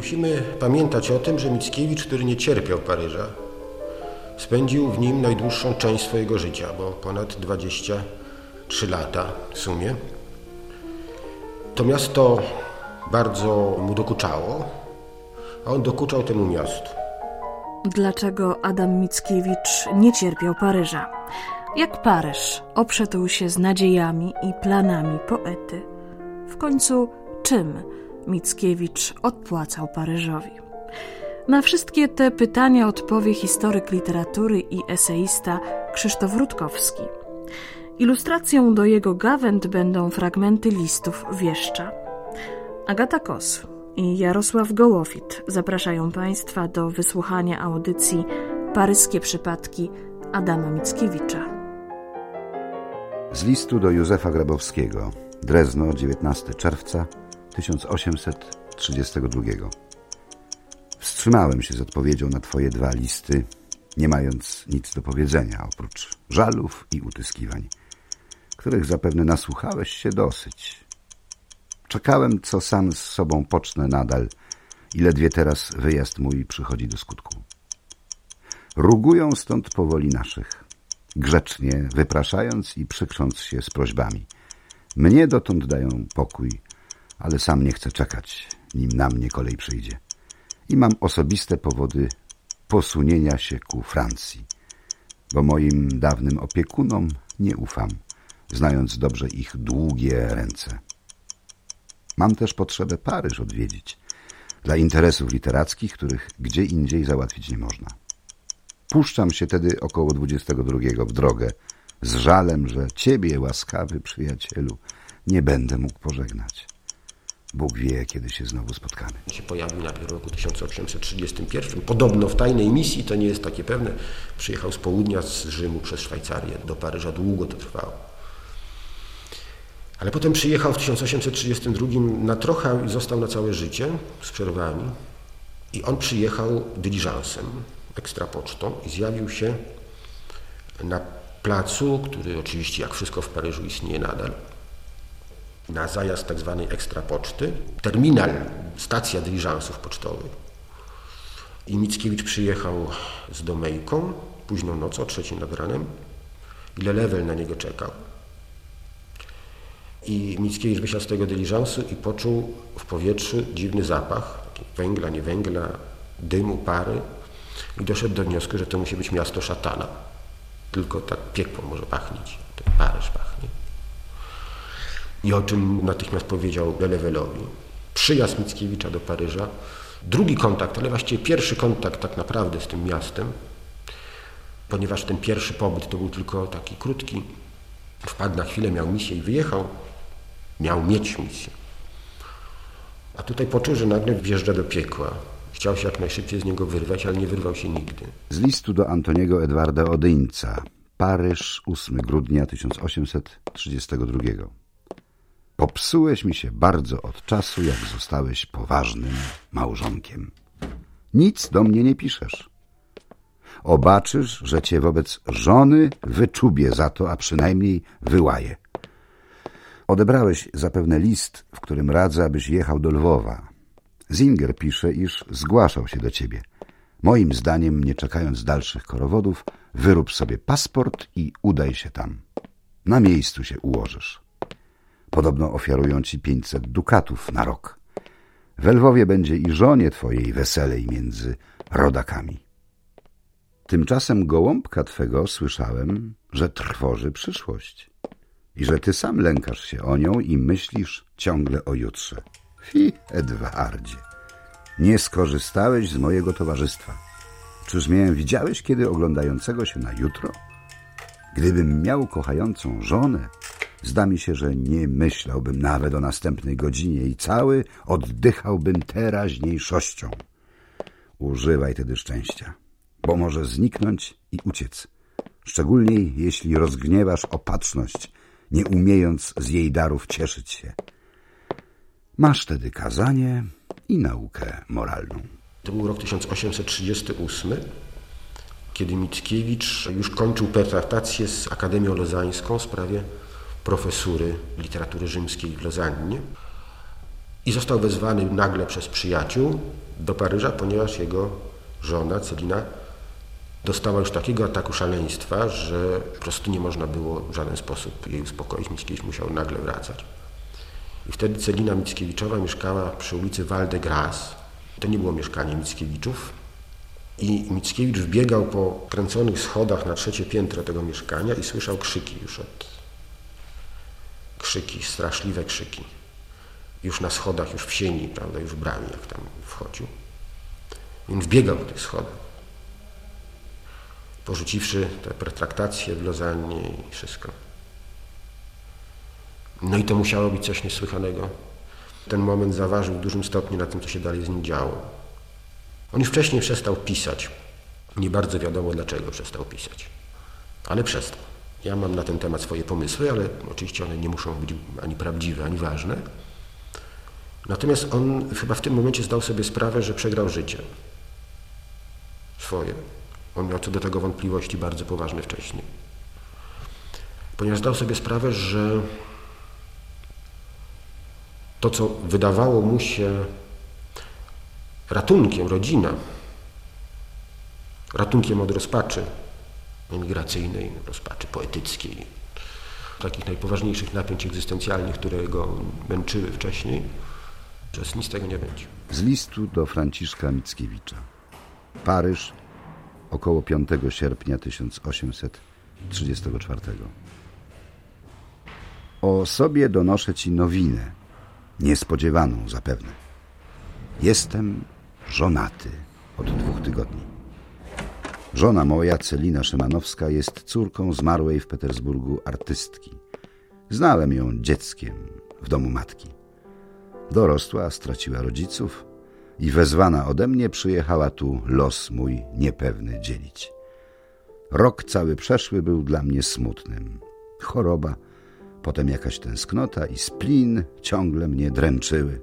Musimy pamiętać o tym, że Mickiewicz, który nie cierpiał Paryża, spędził w nim najdłuższą część swojego życia, bo ponad 23 lata w sumie. To miasto bardzo mu dokuczało, a on dokuczał temu miastu. Dlaczego Adam Mickiewicz nie cierpiał Paryża? Jak Paryż oprzedł się z nadziejami i planami poety. W końcu czym Mickiewicz odpłacał Paryżowi? Na wszystkie te pytania odpowie historyk literatury i eseista Krzysztof Rutkowski. Ilustracją do jego gawęd będą fragmenty listów wieszcza. Agata Kos i Jarosław Gołowit zapraszają Państwa do wysłuchania audycji Paryskie przypadki Adama Mickiewicza. Z listu do Józefa Grabowskiego, Drezno, 19 czerwca 1832. Wstrzymałem się z odpowiedzią na Twoje dwa listy, nie mając nic do powiedzenia oprócz żalów i utyskiwań, których zapewne nasłuchałeś się dosyć. Czekałem, co sam z sobą pocznę nadal i ledwie teraz wyjazd mój przychodzi do skutku. Rugują stąd powoli naszych, grzecznie wypraszając i przykrząc się z prośbami. Mnie dotąd dają pokój, ale sam nie chcę czekać, nim na mnie kolej przyjdzie. I mam osobiste powody posunienia się ku Francji, bo moim dawnym opiekunom nie ufam, znając dobrze ich długie ręce. Mam też potrzebę Paryż odwiedzić, dla interesów literackich, których gdzie indziej załatwić nie można. Puszczam się tedy około 22 w drogę, z żalem, że ciebie, łaskawy przyjacielu, nie będę mógł pożegnać. Bóg wie, kiedy się znowu spotkamy. się pojawił najpierw w roku 1831. Podobno w tajnej misji, to nie jest takie pewne, przyjechał z południa, z Rzymu przez Szwajcarię do Paryża. Długo to trwało. Ale potem przyjechał w 1832 na trochę i został na całe życie z przerwami. I on przyjechał dyliżansem, ekstrapocztą i zjawił się na placu, który oczywiście jak wszystko w Paryżu istnieje nadal, na zajazd tak zwanej ekstrapoczty, terminal, stacja dyliżansów pocztowych. I Mickiewicz przyjechał z Domejką późną nocą, trzeciej nad ranem i Lelewel na niego czekał. I Mickiewicz wysiadł z tego dyliżansu i poczuł w powietrzu dziwny zapach, węgla, nie węgla, dymu, pary i doszedł do wniosku, że to musi być miasto szatana. Tylko tak piekło może pachnieć, ten Paryż pachnie. I o czym natychmiast powiedział Lelewelowi. Przyjazd Mickiewicza do Paryża, drugi kontakt, ale właściwie pierwszy kontakt tak naprawdę z tym miastem, ponieważ ten pierwszy pobyt to był tylko taki krótki, wpadł na chwilę, miał misję i wyjechał, miał mieć misję. A tutaj poczuł, że nagle wjeżdża do piekła. Chciał się jak najszybciej z niego wyrwać, ale nie wyrwał się nigdy. Z listu do Antoniego Edwarda Odyńca, Paryż, 8 grudnia 1832. Popsułeś mi się bardzo od czasu, jak zostałeś poważnym małżonkiem. Nic do mnie nie piszesz. Obaczysz, że cię wobec żony wyczubię za to, a przynajmniej wyłaję. Odebrałeś zapewne list, w którym radzę, abyś jechał do Lwowa. Zinger pisze, iż zgłaszał się do ciebie. Moim zdaniem, nie czekając dalszych korowodów, wyrób sobie paszport i udaj się tam. Na miejscu się ułożysz. Podobno ofiarują ci pięćset dukatów na rok. W Lwowie będzie i żonie twojej weselej między rodakami. Tymczasem gołąbka twego słyszałem, że trwoży przyszłość i że ty sam lękasz się o nią i myślisz ciągle o jutrze. Fi, Edwardzie, nie skorzystałeś z mojego towarzystwa. Czyż mnie widziałeś kiedy oglądającego się na jutro? Gdybym miał kochającą żonę, zda mi się, że nie myślałbym nawet o następnej godzinie i cały oddychałbym teraźniejszością. Używaj tedy szczęścia, bo może zniknąć i uciec. Szczególnie jeśli rozgniewasz opatrzność, nie umiejąc z jej darów cieszyć się. Masz tedy kazanie i naukę moralną. To był rok 1838, kiedy Mickiewicz już kończył pertraktację z Akademią Lozańską, w sprawie profesury literatury rzymskiej w Lozannie. I został wezwany nagle przez przyjaciół do Paryża, ponieważ jego żona Celina dostała już takiego ataku szaleństwa, że po prostu nie można było w żaden sposób jej uspokoić. Mickiewicz musiał nagle wracać. I wtedy Celina Mickiewiczowa mieszkała przy ulicy Val de Grace. To nie było mieszkanie Mickiewiczów. I Mickiewicz wbiegał po kręconych schodach na trzecie piętro tego mieszkania i słyszał krzyki już od... Krzyki, straszliwe krzyki. Już na schodach, już w sieni, prawda, już w bramie, jak tam wchodził. Więc wbiegał po tych schodach porzuciwszy te pretraktacje w i wszystko. No i to musiało być coś niesłychanego. Ten moment zaważył w dużym stopniu na tym, co się dalej z nim działo. On już wcześniej przestał pisać. Nie bardzo wiadomo, dlaczego przestał pisać. Ale przestał. Ja mam na ten temat swoje pomysły, ale oczywiście one nie muszą być ani prawdziwe, ani ważne. Natomiast on chyba w tym momencie zdał sobie sprawę, że przegrał życie. Swoje. On miał co do tego wątpliwości bardzo poważne wcześniej. Ponieważ zdał sobie sprawę, że to, co wydawało mu się ratunkiem, rodzina, ratunkiem od rozpaczy emigracyjnej, rozpaczy poetyckiej, takich najpoważniejszych napięć egzystencjalnych, które go męczyły wcześniej, że nic tego nie będzie. Z listu do Franciszka Mickiewicza. Paryż, około 5 sierpnia 1834. O sobie donoszę Ci nowinę, niespodziewaną zapewne. Jestem żonaty od dwóch tygodni. Żona moja, Celina Szymanowska, jest córką zmarłej w Petersburgu artystki. Znałem ją dzieckiem w domu matki. Dorosła, straciła rodziców, i wezwana ode mnie przyjechała tu los mój niepewny dzielić. Rok cały przeszły był dla mnie smutnym. Choroba, potem jakaś tęsknota i splin ciągle mnie dręczyły.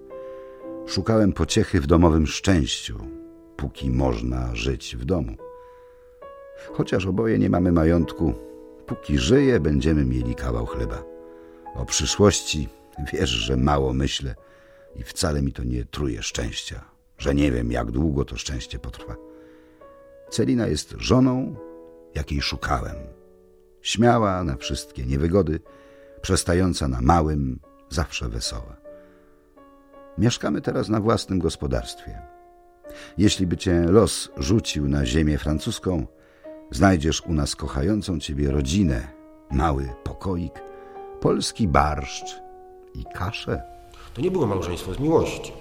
Szukałem pociechy w domowym szczęściu, póki można żyć w domu. Chociaż oboje nie mamy majątku, póki żyję, będziemy mieli kawał chleba. O przyszłości wiesz, że mało myślę i wcale mi to nie truje szczęścia że nie wiem, jak długo to szczęście potrwa. Celina jest żoną, jakiej szukałem. Śmiała na wszystkie niewygody, przestająca na małym, zawsze wesoła. Mieszkamy teraz na własnym gospodarstwie. Jeśli by cię los rzucił na ziemię francuską, znajdziesz u nas kochającą ciebie rodzinę, mały pokoik, polski barszcz i kaszę. To nie było małżeństwo z miłości.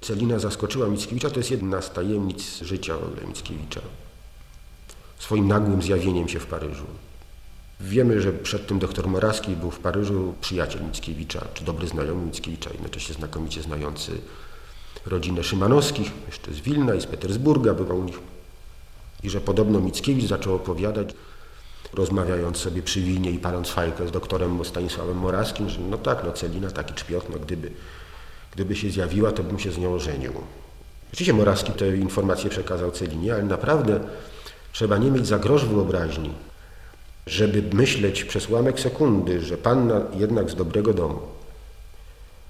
Celina zaskoczyła Mickiewicza, to jest jedna z tajemnic życia Mickiewicza. Swoim nagłym zjawieniem się w Paryżu. Wiemy, że przed tym doktor Morawski był w Paryżu przyjaciel Mickiewicza, czy dobry znajomy Mickiewicza, jednocześnie znakomicie znający rodzinę Szymanowskich, jeszcze z Wilna i z Petersburga bywał u nich. I że podobno Mickiewicz zaczął opowiadać, rozmawiając sobie przy winie i paląc fajkę z doktorem Stanisławem Morawskim, że no tak, no Celina taki czpiot, no gdyby Gdyby się zjawiła, to bym się z nią żenił. Oczywiście Morawski te informacje przekazał Celinie, ale naprawdę trzeba nie mieć za grosz wyobraźni, żeby myśleć przez ułamek sekundy, że panna jednak z dobrego domu,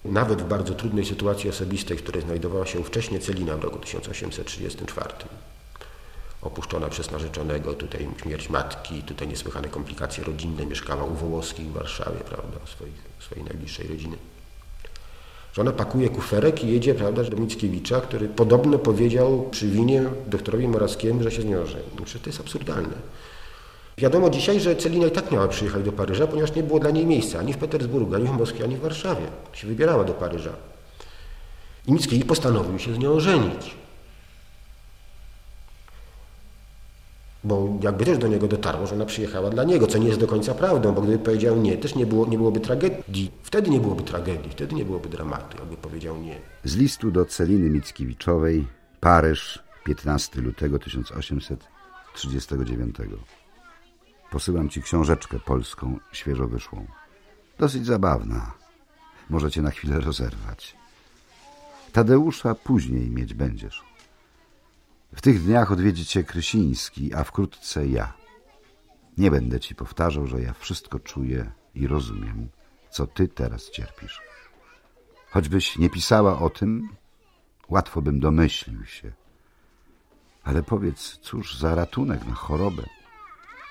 nawet w bardzo trudnej sytuacji osobistej, w której znajdowała się wcześniej Celina w roku 1834, opuszczona przez narzeczonego, tutaj śmierć matki, tutaj niesłychane komplikacje rodzinne, mieszkała u Wołoskich w Warszawie, prawda, swojej, najbliższej rodziny że ona pakuje kuferek i jedzie prawda, do Mickiewicza, który podobno powiedział przy winie doktorowi Morawskiemu, że się z nią żeni. Przecież to jest absurdalne. Wiadomo dzisiaj, że Celina i tak miała przyjechać do Paryża, ponieważ nie było dla niej miejsca ani w Petersburgu, ani w Moskwie, ani w Warszawie. Się wybierała do Paryża. I Mickiewicz postanowił się z nią żenić. Bo jakby też do niego dotarło, że ona przyjechała dla niego, co nie jest do końca prawdą, bo gdyby powiedział nie, też nie, było, nie byłoby tragedii. Wtedy nie byłoby tragedii, wtedy nie byłoby dramatu, jakby powiedział nie. Z listu do Celiny Mickiewiczowej, Paryż, 15 lutego 1839. Posyłam ci książeczkę polską, świeżo wyszłą. Dosyć zabawna. Możecie na chwilę rozerwać. Tadeusza później mieć będziesz. W tych dniach odwiedzi cię Krysiński, a wkrótce ja. Nie będę ci powtarzał, że ja wszystko czuję i rozumiem, co ty teraz cierpisz. Choćbyś nie pisała o tym, łatwo bym domyślił się. Ale powiedz, cóż za ratunek na chorobę?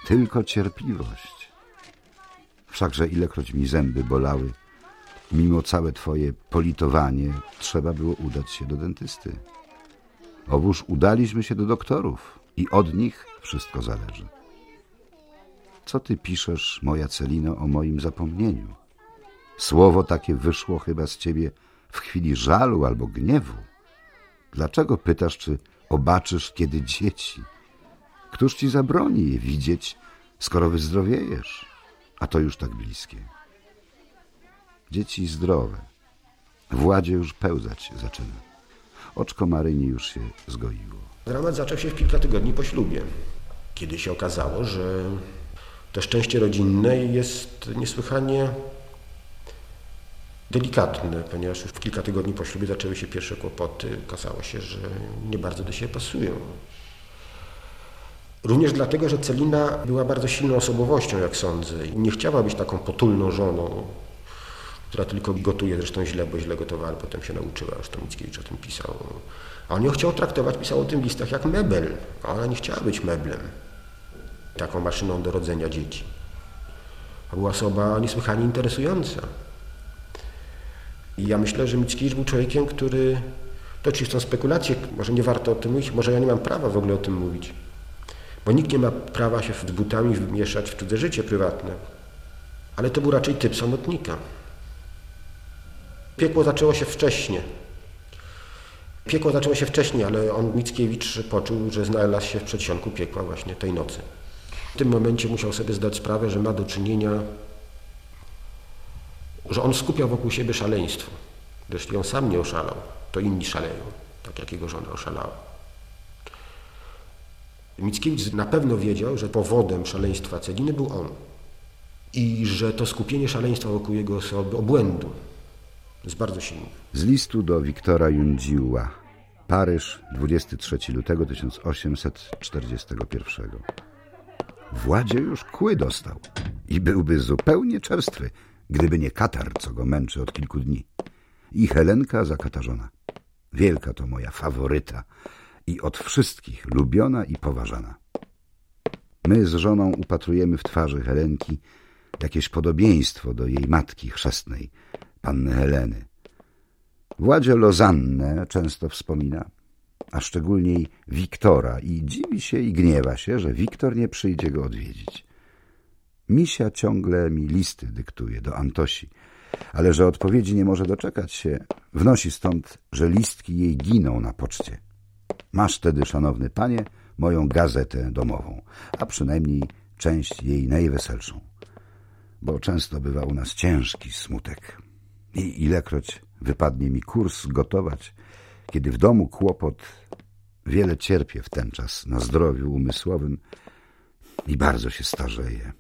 Tylko cierpliwość. Wszakże ilekroć mi zęby bolały, mimo całe twoje politowanie, trzeba było udać się do dentysty. Owóż udaliśmy się do doktorów i od nich wszystko zależy. Co ty piszesz, moja Celino, o moim zapomnieniu? Słowo takie wyszło chyba z ciebie w chwili żalu albo gniewu. Dlaczego pytasz, czy obaczysz kiedy dzieci? Któż ci zabroni je widzieć, skoro wyzdrowiejesz? A to już tak bliskie. Dzieci zdrowe. Władzie już pełzać zaczyna. Oczko Maryni już się zgoiło. Dramat zaczął się w kilka tygodni po ślubie, kiedy się okazało, że to szczęście rodzinne jest niesłychanie delikatne, ponieważ już w kilka tygodni po ślubie zaczęły się pierwsze kłopoty. Okazało się, że nie bardzo do siebie pasują. Również dlatego, że Celina była bardzo silną osobowością, jak sądzę, i nie chciała być taką potulną żoną, która tylko gotuje, zresztą źle, bo źle gotowała, ale potem się nauczyła, to Mickiewicz o tym pisał. A on ją chciał traktować, pisał o tym w listach, jak mebel, a ona nie chciała być meblem, taką maszyną do rodzenia dzieci. To była osoba niesłychanie interesująca. I ja myślę, że Mickiewicz był człowiekiem, który, to oczywiście są spekulacje, może nie warto o tym mówić, może ja nie mam prawa w ogóle o tym mówić, bo nikt nie ma prawa się z butami wmieszać w cudze życie prywatne. Ale to był raczej typ samotnika. Piekło zaczęło się wcześniej. Piekło zaczęło się wcześniej, ale on, Mickiewicz, poczuł, że znalazł się w przedsionku piekła właśnie tej nocy. W tym momencie musiał sobie zdać sprawę, że ma do czynienia, że on skupia wokół siebie szaleństwo. Jeśli on sam nie oszalał, to inni szaleją, tak jak jego żona oszalała. Mickiewicz na pewno wiedział, że powodem szaleństwa Celiny był on. I że to skupienie szaleństwa wokół jego osoby, obłędu, jest bardzo silny. Z listu do Wiktora Jundziła. Paryż, 23 lutego 1841. Władzie już kły dostał i byłby zupełnie czerstwy, gdyby nie katar, co go męczy od kilku dni. I Helenka zakatarzona. Wielka to moja faworyta i od wszystkich lubiona i poważana. My z żoną upatrujemy w twarzy Helenki jakieś podobieństwo do jej matki chrzestnej, panny Heleny. Władzie Lozannę często wspomina, a szczególniej Wiktora i dziwi się i gniewa się, że Wiktor nie przyjdzie go odwiedzić. Misia ciągle mi listy dyktuje do Antosi, ale że odpowiedzi nie może doczekać się, wnosi stąd, że listki jej giną na poczcie. Masz tedy, szanowny panie, moją gazetę domową, a przynajmniej część jej najweselszą, bo często bywa u nas ciężki smutek. I ilekroć wypadnie mi kurs gotować, kiedy w domu kłopot, wiele cierpię w ten czas na zdrowiu umysłowym i bardzo się starzeję.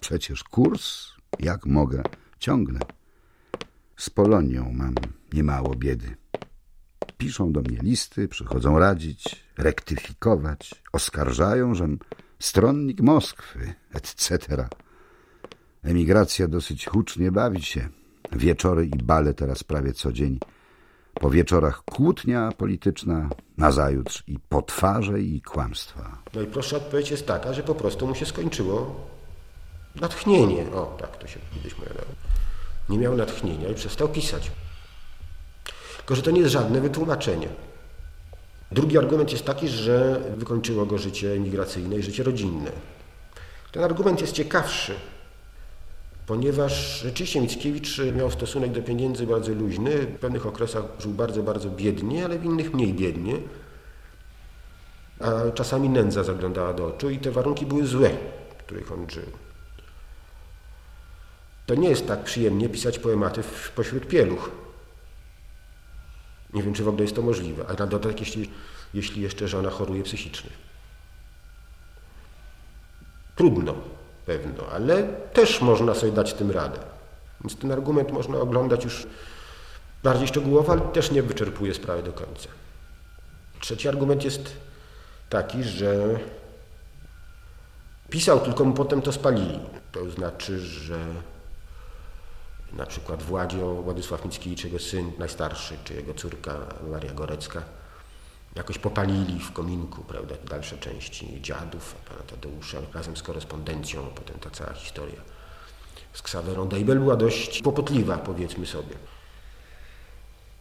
Przecież kurs, jak mogę, ciągnę. Z Polonią mam niemało biedy. Piszą do mnie listy, przychodzą radzić, rektyfikować, oskarżają, żem stronnik Moskwy, etc. Emigracja dosyć hucznie bawi się. Wieczory i bale teraz prawie co dzień. Po wieczorach kłótnia polityczna, nazajutrz i potwarze i kłamstwa. Najprostsza odpowiedź jest taka, że po prostu mu się skończyło natchnienie. O, tak to się kiedyś mówiło. Nie miał natchnienia i przestał pisać. Tylko, że to nie jest żadne wytłumaczenie. Drugi argument jest taki, że wykończyło go życie emigracyjne i życie rodzinne. Ten argument jest ciekawszy, ponieważ rzeczywiście Mickiewicz miał stosunek do pieniędzy bardzo luźny. W pewnych okresach żył bardzo, bardzo biednie, ale w innych mniej biednie. A czasami nędza zaglądała do oczu i te warunki były złe, w których on żył. To nie jest tak przyjemnie pisać poematy pośród pieluch. Nie wiem, czy w ogóle jest to możliwe. A na dodatek, jeśli, jeśli jeszcze żona choruje psychicznie. Trudno pewno, ale też można sobie dać tym radę. Więc ten argument można oglądać już bardziej szczegółowo, ale też nie wyczerpuje sprawy do końca. Trzeci argument jest taki, że pisał, tylko mu potem to spalili. To znaczy, że Na przykład Władzio Władysław Mickiewicz, jego syn najstarszy, czy jego córka Maria Gorecka, jakoś popalili w kominku, prawda, dalsze części dziadów, pana Tadeusza, razem z korespondencją, potem ta cała historia z Ksawerą Dejbel była dość kłopotliwa, powiedzmy sobie.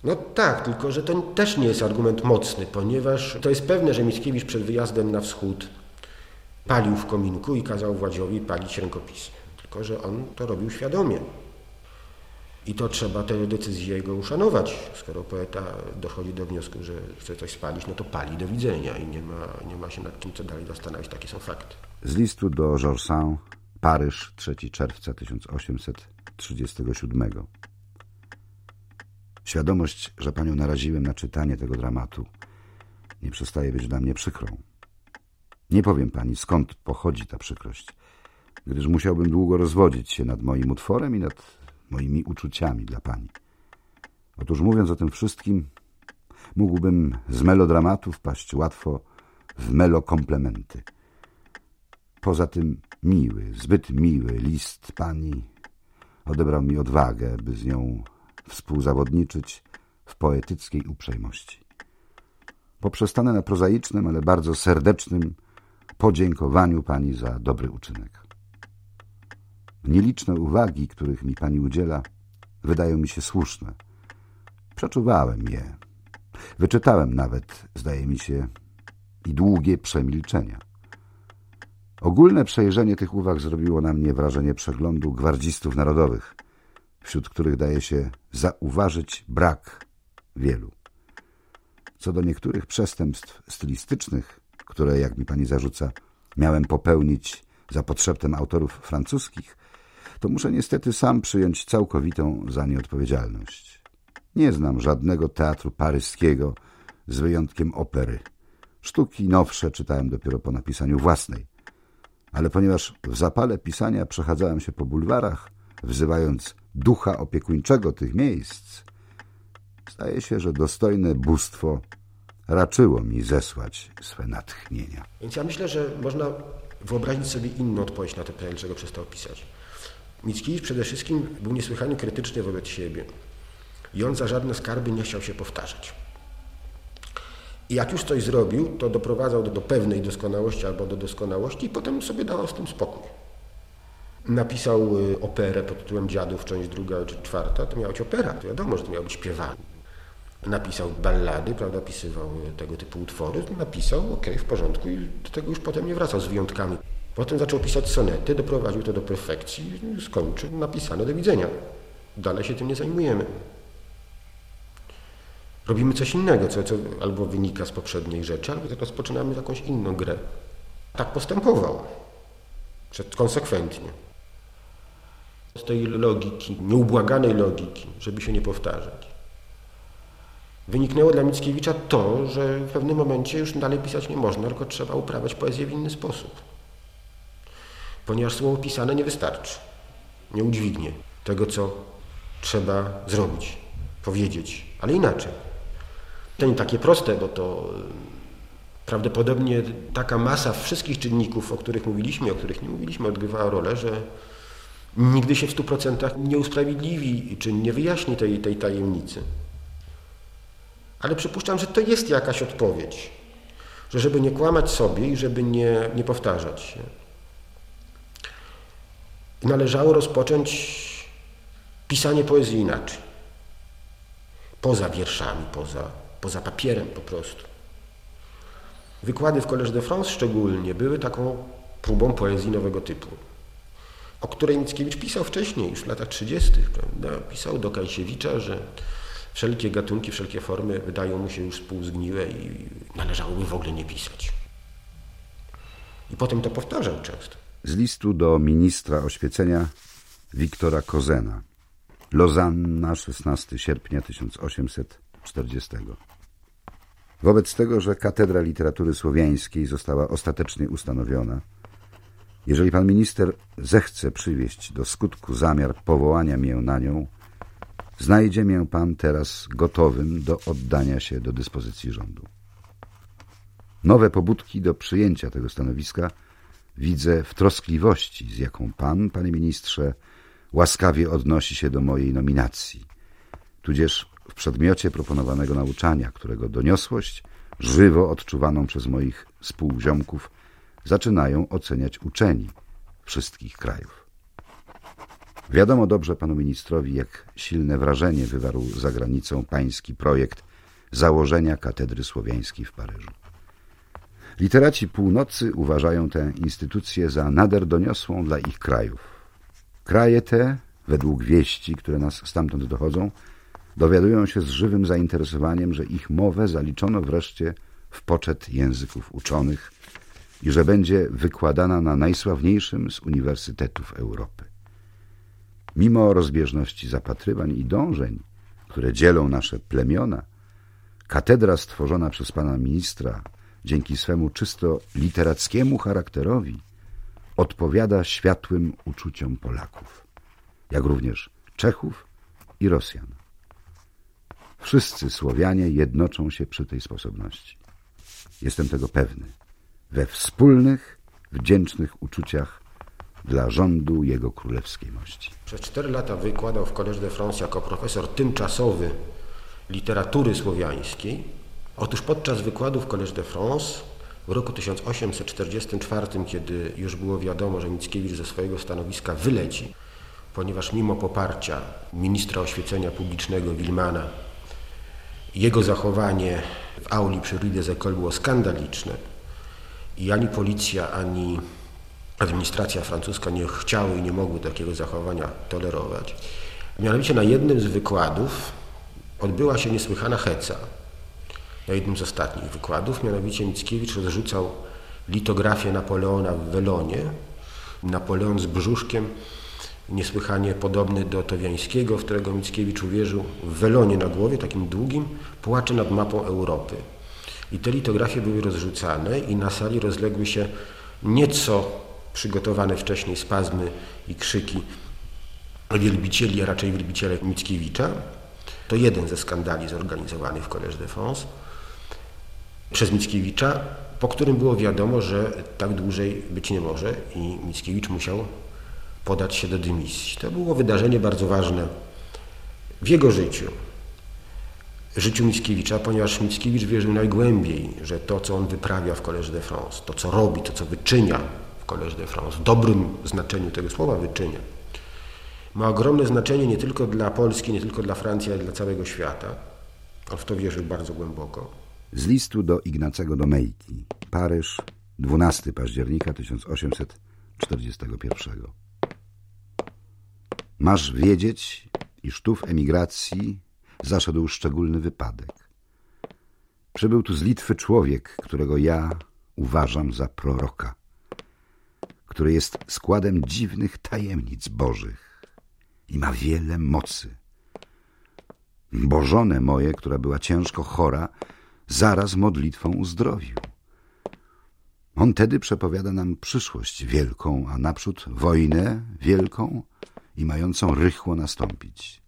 No tak, tylko że to też nie jest argument mocny, ponieważ to jest pewne, że Mickiewicz przed wyjazdem na wschód palił w kominku i kazał Władziowi palić rękopisy. Tylko, że on to robił świadomie. I to trzeba tę decyzję jego uszanować. Skoro poeta dochodzi do wniosku, że chce coś spalić, no to pali do widzenia i nie ma, nie ma się nad czym co dalej zastanawiać. Takie są fakty. Z listu do Sand, Paryż, 3 czerwca 1837. Świadomość, że panią naraziłem na czytanie tego dramatu, nie przestaje być dla mnie przykrą. Nie powiem pani, skąd pochodzi ta przykrość, gdyż musiałbym długo rozwodzić się nad moim utworem i nad moimi uczuciami dla pani. Otóż mówiąc o tym wszystkim, mógłbym z melodramatu wpaść łatwo w melokomplementy. Poza tym miły, zbyt miły list pani odebrał mi odwagę, by z nią współzawodniczyć w poetyckiej uprzejmości. Poprzestanę na prozaicznym, ale bardzo serdecznym podziękowaniu pani za dobry uczynek. Nieliczne uwagi, których mi pani udziela, wydają mi się słuszne. Przeczuwałem je. Wyczytałem nawet, zdaje mi się, i długie przemilczenia. Ogólne przejrzenie tych uwag zrobiło na mnie wrażenie przeglądu gwardzistów narodowych, wśród których daje się zauważyć brak wielu. Co do niektórych przestępstw stylistycznych, które, jak mi pani zarzuca, miałem popełnić za podszeptem autorów francuskich, to muszę niestety sam przyjąć całkowitą za nie odpowiedzialność. Nie znam żadnego teatru paryskiego, z wyjątkiem opery. Sztuki nowsze czytałem dopiero po napisaniu własnej. Ale ponieważ w zapale pisania przechadzałem się po bulwarach, wzywając ducha opiekuńczego tych miejsc, zdaje się, że dostojne bóstwo raczyło mi zesłać swe natchnienia. Więc ja myślę, że można wyobrazić sobie inną odpowiedź na to pytanie, dlaczego przestał pisać. Mickiewicz przede wszystkim był niesłychanie krytyczny wobec siebie i on za żadne skarby nie chciał się powtarzać. I jak już coś zrobił, to doprowadzał do, do pewnej doskonałości albo do doskonałości i potem sobie dawał z tym spokój. Napisał y, operę pod tytułem Dziadów, część druga czy czwarta, to miała być opera, to wiadomo, że to miał być śpiewane. Napisał ballady, prawda, pisywał tego typu utwory, napisał, okay, w porządku i do tego już potem nie wracał z wyjątkami. Potem zaczął pisać sonety, doprowadził to do perfekcji, skończył, napisane, do widzenia. Dalej się tym nie zajmujemy. Robimy coś innego, co, co albo wynika z poprzedniej rzeczy, albo rozpoczynamy jakąś inną grę. Tak postępował. Konsekwentnie. Z tej logiki, nieubłaganej logiki, żeby się nie powtarzać. Wyniknęło dla Mickiewicza to, że w pewnym momencie już dalej pisać nie można, tylko trzeba uprawiać poezję w inny sposób ponieważ słowo pisane nie wystarczy, nie udźwignie tego, co trzeba zrobić, powiedzieć, ale inaczej. To nie takie proste, bo to prawdopodobnie taka masa wszystkich czynników, o których mówiliśmy, o których nie mówiliśmy, odgrywała rolę, że nigdy się w stu procentach nie usprawiedliwi czy nie wyjaśni tej, tej tajemnicy. Ale przypuszczam, że to jest jakaś odpowiedź, że żeby nie kłamać sobie i żeby nie, nie powtarzać się, należało rozpocząć pisanie poezji inaczej. Poza wierszami, poza, poza papierem po prostu. Wykłady w Collège de France szczególnie były taką próbą poezji nowego typu, o której Mickiewicz pisał wcześniej, już w latach 30. Prawda? Pisał do Kajsiewicza, że wszelkie gatunki, wszelkie formy wydają mu się już spółzgniłe i należałoby w ogóle nie pisać. I potem to powtarzał często z listu do ministra oświecenia Wiktora Kozena. Lozanna, 16 sierpnia 1840. Wobec tego, że Katedra Literatury Słowiańskiej została ostatecznie ustanowiona, jeżeli pan minister zechce przywieść do skutku zamiar powołania mię na nią, znajdzie mię pan teraz gotowym do oddania się do dyspozycji rządu. Nowe pobudki do przyjęcia tego stanowiska – widzę w troskliwości, z jaką pan, panie ministrze, łaskawie odnosi się do mojej nominacji, tudzież w przedmiocie proponowanego nauczania, którego doniosłość, żywo odczuwaną przez moich współziomków, zaczynają oceniać uczeni wszystkich krajów. Wiadomo dobrze panu ministrowi, jak silne wrażenie wywarł za granicą pański projekt założenia katedry słowiańskiej w Paryżu. Literaci północy uważają tę instytucję za nader doniosłą dla ich krajów. Kraje te, według wieści, które nas stamtąd dochodzą, dowiadują się z żywym zainteresowaniem, że ich mowę zaliczono wreszcie w poczet języków uczonych i że będzie wykładana na najsławniejszym z uniwersytetów Europy. Mimo rozbieżności zapatrywań i dążeń, które dzielą nasze plemiona, katedra stworzona przez pana ministra dzięki swemu czysto literackiemu charakterowi odpowiada światłym uczuciom Polaków, jak również Czechów i Rosjan. Wszyscy Słowianie jednoczą się przy tej sposobności. Jestem tego pewny. We wspólnych, wdzięcznych uczuciach dla rządu Jego Królewskiej Mości. Przez cztery lata wykładał w Collège de France jako profesor tymczasowy literatury słowiańskiej. Otóż podczas wykładu w Collège de France w roku 1844, kiedy już było wiadomo, że Mickiewicz ze swojego stanowiska wyleci, ponieważ mimo poparcia ministra oświecenia publicznego Wilmana jego zachowanie w auli przy Rue des Écoles było skandaliczne i ani policja, ani administracja francuska nie chciały i nie mogły takiego zachowania tolerować. Mianowicie na jednym z wykładów odbyła się niesłychana heca. Na jednym z ostatnich wykładów, mianowicie Mickiewicz rozrzucał litografię Napoleona w welonie. Napoleon z brzuszkiem, niesłychanie podobny do Towiańskiego, w którego Mickiewicz uwierzył, w welonie na głowie, takim długim, płacze nad mapą Europy. I te litografie były rozrzucane i na sali rozległy się nieco przygotowane wcześniej spazmy i krzyki wielbicieli, a raczej wielbiciele Mickiewicza. To jeden ze skandali zorganizowanych w Collège de France przez Mickiewicza, po którym było wiadomo, że tak dłużej być nie może i Mickiewicz musiał podać się do dymisji. To było wydarzenie bardzo ważne w jego życiu, życiu Mickiewicza, ponieważ Mickiewicz wierzył najgłębiej, że to, co on wyprawia w Collège de France, to, co robi, to, co wyczynia w Collège de France, w dobrym znaczeniu tego słowa wyczynia, ma ogromne znaczenie nie tylko dla Polski, nie tylko dla Francji, ale dla całego świata. On w to wierzył bardzo głęboko. Z listu do Ignacego Domejki, Paryż, 12 października 1841. Masz wiedzieć, iż tu w emigracji zaszedł szczególny wypadek. Przybył tu z Litwy człowiek, którego ja uważam za proroka, który jest składem dziwnych tajemnic bożych i ma wiele mocy. Bożone moje, która była ciężko chora, zaraz modlitwą uzdrowił. On tedy przepowiada nam przyszłość wielką, a naprzód wojnę wielką i mającą rychło nastąpić.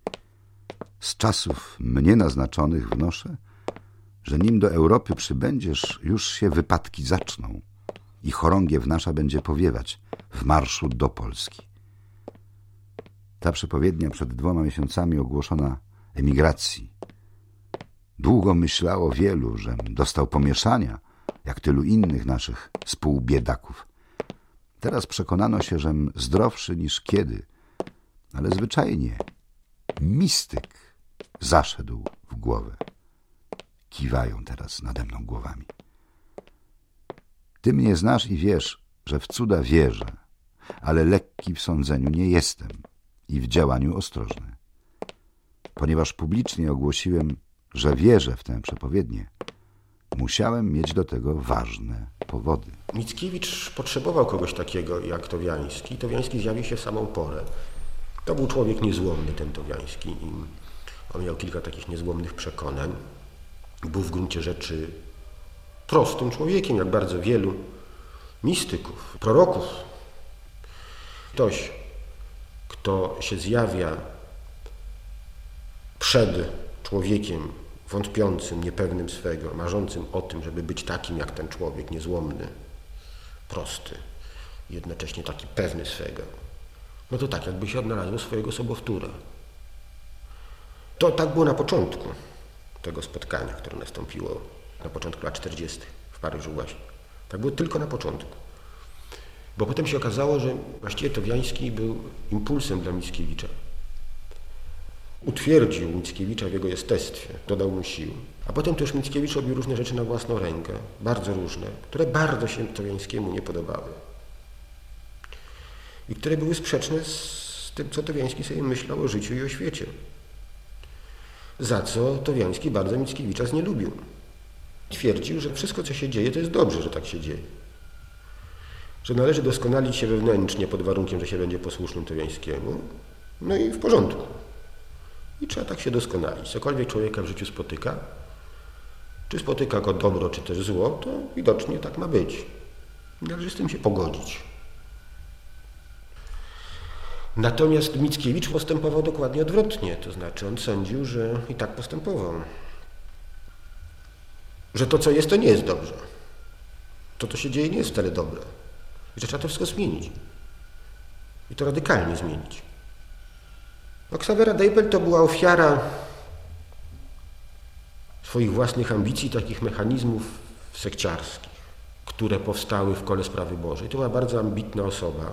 Z czasów mnie naznaczonych wnoszę, że nim do Europy przybędziesz, już się wypadki zaczną i chorągiew nasza będzie powiewać w marszu do Polski. Ta przepowiednia przed dwoma miesiącami ogłoszona emigracji. Długo myślało wielu, że dostał pomieszania, jak tylu innych naszych współbiedaków. Teraz przekonano się, żem zdrowszy niż kiedy, ale zwyczajnie mistyk zaszedł w głowę. Kiwają teraz nade mną głowami. Ty mnie znasz i wiesz, że w cuda wierzę, ale lekki w sądzeniu nie jestem i w działaniu ostrożny. Ponieważ publicznie ogłosiłem, że wierzę w tę przepowiednię, musiałem mieć do tego ważne powody. Mickiewicz potrzebował kogoś takiego jak Towiański. Towiański zjawił się w samą porę. To był człowiek niezłomny, ten Towiański. I on miał kilka takich niezłomnych przekonań. Był w gruncie rzeczy prostym człowiekiem, jak bardzo wielu mistyków, proroków. Ktoś, kto się zjawia przed człowiekiem wątpiącym, niepewnym swego, marzącym o tym, żeby być takim jak ten człowiek, niezłomny, prosty, jednocześnie taki pewny swego. No to tak, jakby się odnalazło swojego sobowtóra. To tak było na początku tego spotkania, które nastąpiło na początku lat 40. w Paryżu właśnie. Tak było tylko na początku. Bo potem się okazało, że właściwie Towiański był impulsem dla Mickiewicza. Utwierdził Mickiewicza w jego jestestwie, dodał mu sił. A potem też Mickiewicz robił różne rzeczy na własną rękę, bardzo różne, które bardzo się Towiańskiemu nie podobały. I które były sprzeczne z tym, co Towiański sobie myślał o życiu i o świecie. Za co Towiański bardzo Mickiewicza znielubił. Twierdził, że wszystko, co się dzieje, to jest dobrze, że tak się dzieje. Że należy doskonalić się wewnętrznie pod warunkiem, że się będzie posłusznym Towiańskiemu. No i w porządku. I trzeba tak się doskonalić. Cokolwiek człowieka w życiu spotyka, czy spotyka go dobro, czy też zło, to widocznie tak ma być. Należy z tym się pogodzić. Natomiast Mickiewicz postępował dokładnie odwrotnie, to znaczy on sądził, że i tak postępował. Że to, co jest, to nie jest dobrze. To, co się dzieje, nie jest wcale dobre. I że trzeba to wszystko zmienić. I to radykalnie zmienić. No, Xavera Deipel to była ofiara swoich własnych ambicji, takich mechanizmów sekciarskich, które powstały w kole sprawy Bożej. To była bardzo ambitna osoba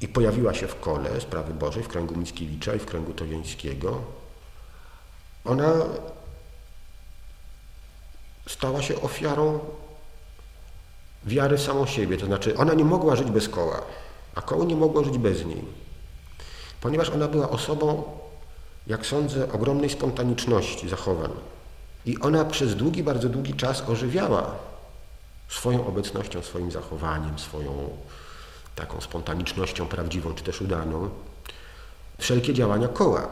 i pojawiła się w kole sprawy Bożej, w kręgu Mickiewicza i w kręgu Towiańskiego. Ona stała się ofiarą wiary w samą siebie, to znaczy ona nie mogła żyć bez koła, a koło nie mogło żyć bez niej ponieważ ona była osobą, jak sądzę, ogromnej spontaniczności zachowań. I ona przez długi, bardzo długi czas ożywiała swoją obecnością, swoim zachowaniem, swoją taką spontanicznością prawdziwą czy też udaną wszelkie działania koła.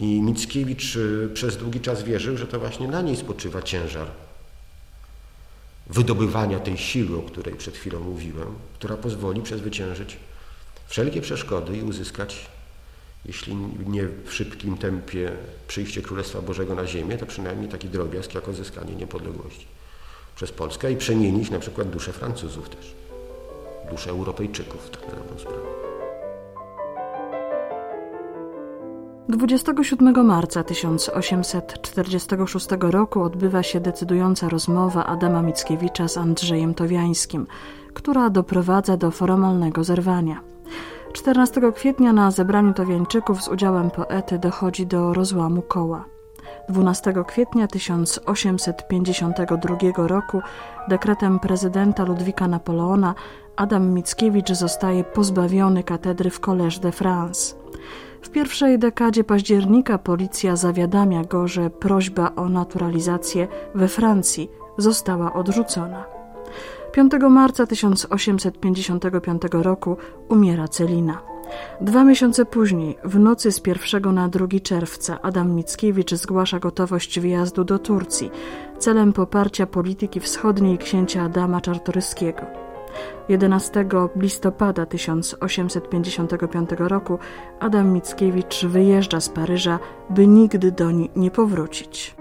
I Mickiewicz y, przez długi czas wierzył, że to właśnie na niej spoczywa ciężar wydobywania tej siły, o której przed chwilą mówiłem, która pozwoli przezwyciężyć wszelkie przeszkody i uzyskać, jeśli nie w szybkim tempie przyjście Królestwa Bożego na ziemię, to przynajmniej taki drobiazg jak uzyskanie niepodległości przez Polskę i przemienić na przykład duszę Francuzów też, duszę Europejczyków, tak na dobrą sprawę. 27 marca 1846 roku odbywa się decydująca rozmowa Adama Mickiewicza z Andrzejem Towiańskim, która doprowadza do formalnego zerwania. 14 kwietnia na zebraniu Towiańczyków z udziałem poety dochodzi do rozłamu koła. 12 kwietnia 1852 roku dekretem prezydenta Ludwika Napoleona Adam Mickiewicz zostaje pozbawiony katedry w Collège de France. W pierwszej dekadzie października policja zawiadamia go, że prośba o naturalizację we Francji została odrzucona. 5 marca 1855 roku umiera Celina. Dwa miesiące później, w nocy z 1 na 2 czerwca, Adam Mickiewicz zgłasza gotowość wyjazdu do Turcji celem poparcia polityki wschodniej księcia Adama Czartoryskiego. 11 listopada 1855 roku Adam Mickiewicz wyjeżdża z Paryża, by nigdy doń nie powrócić.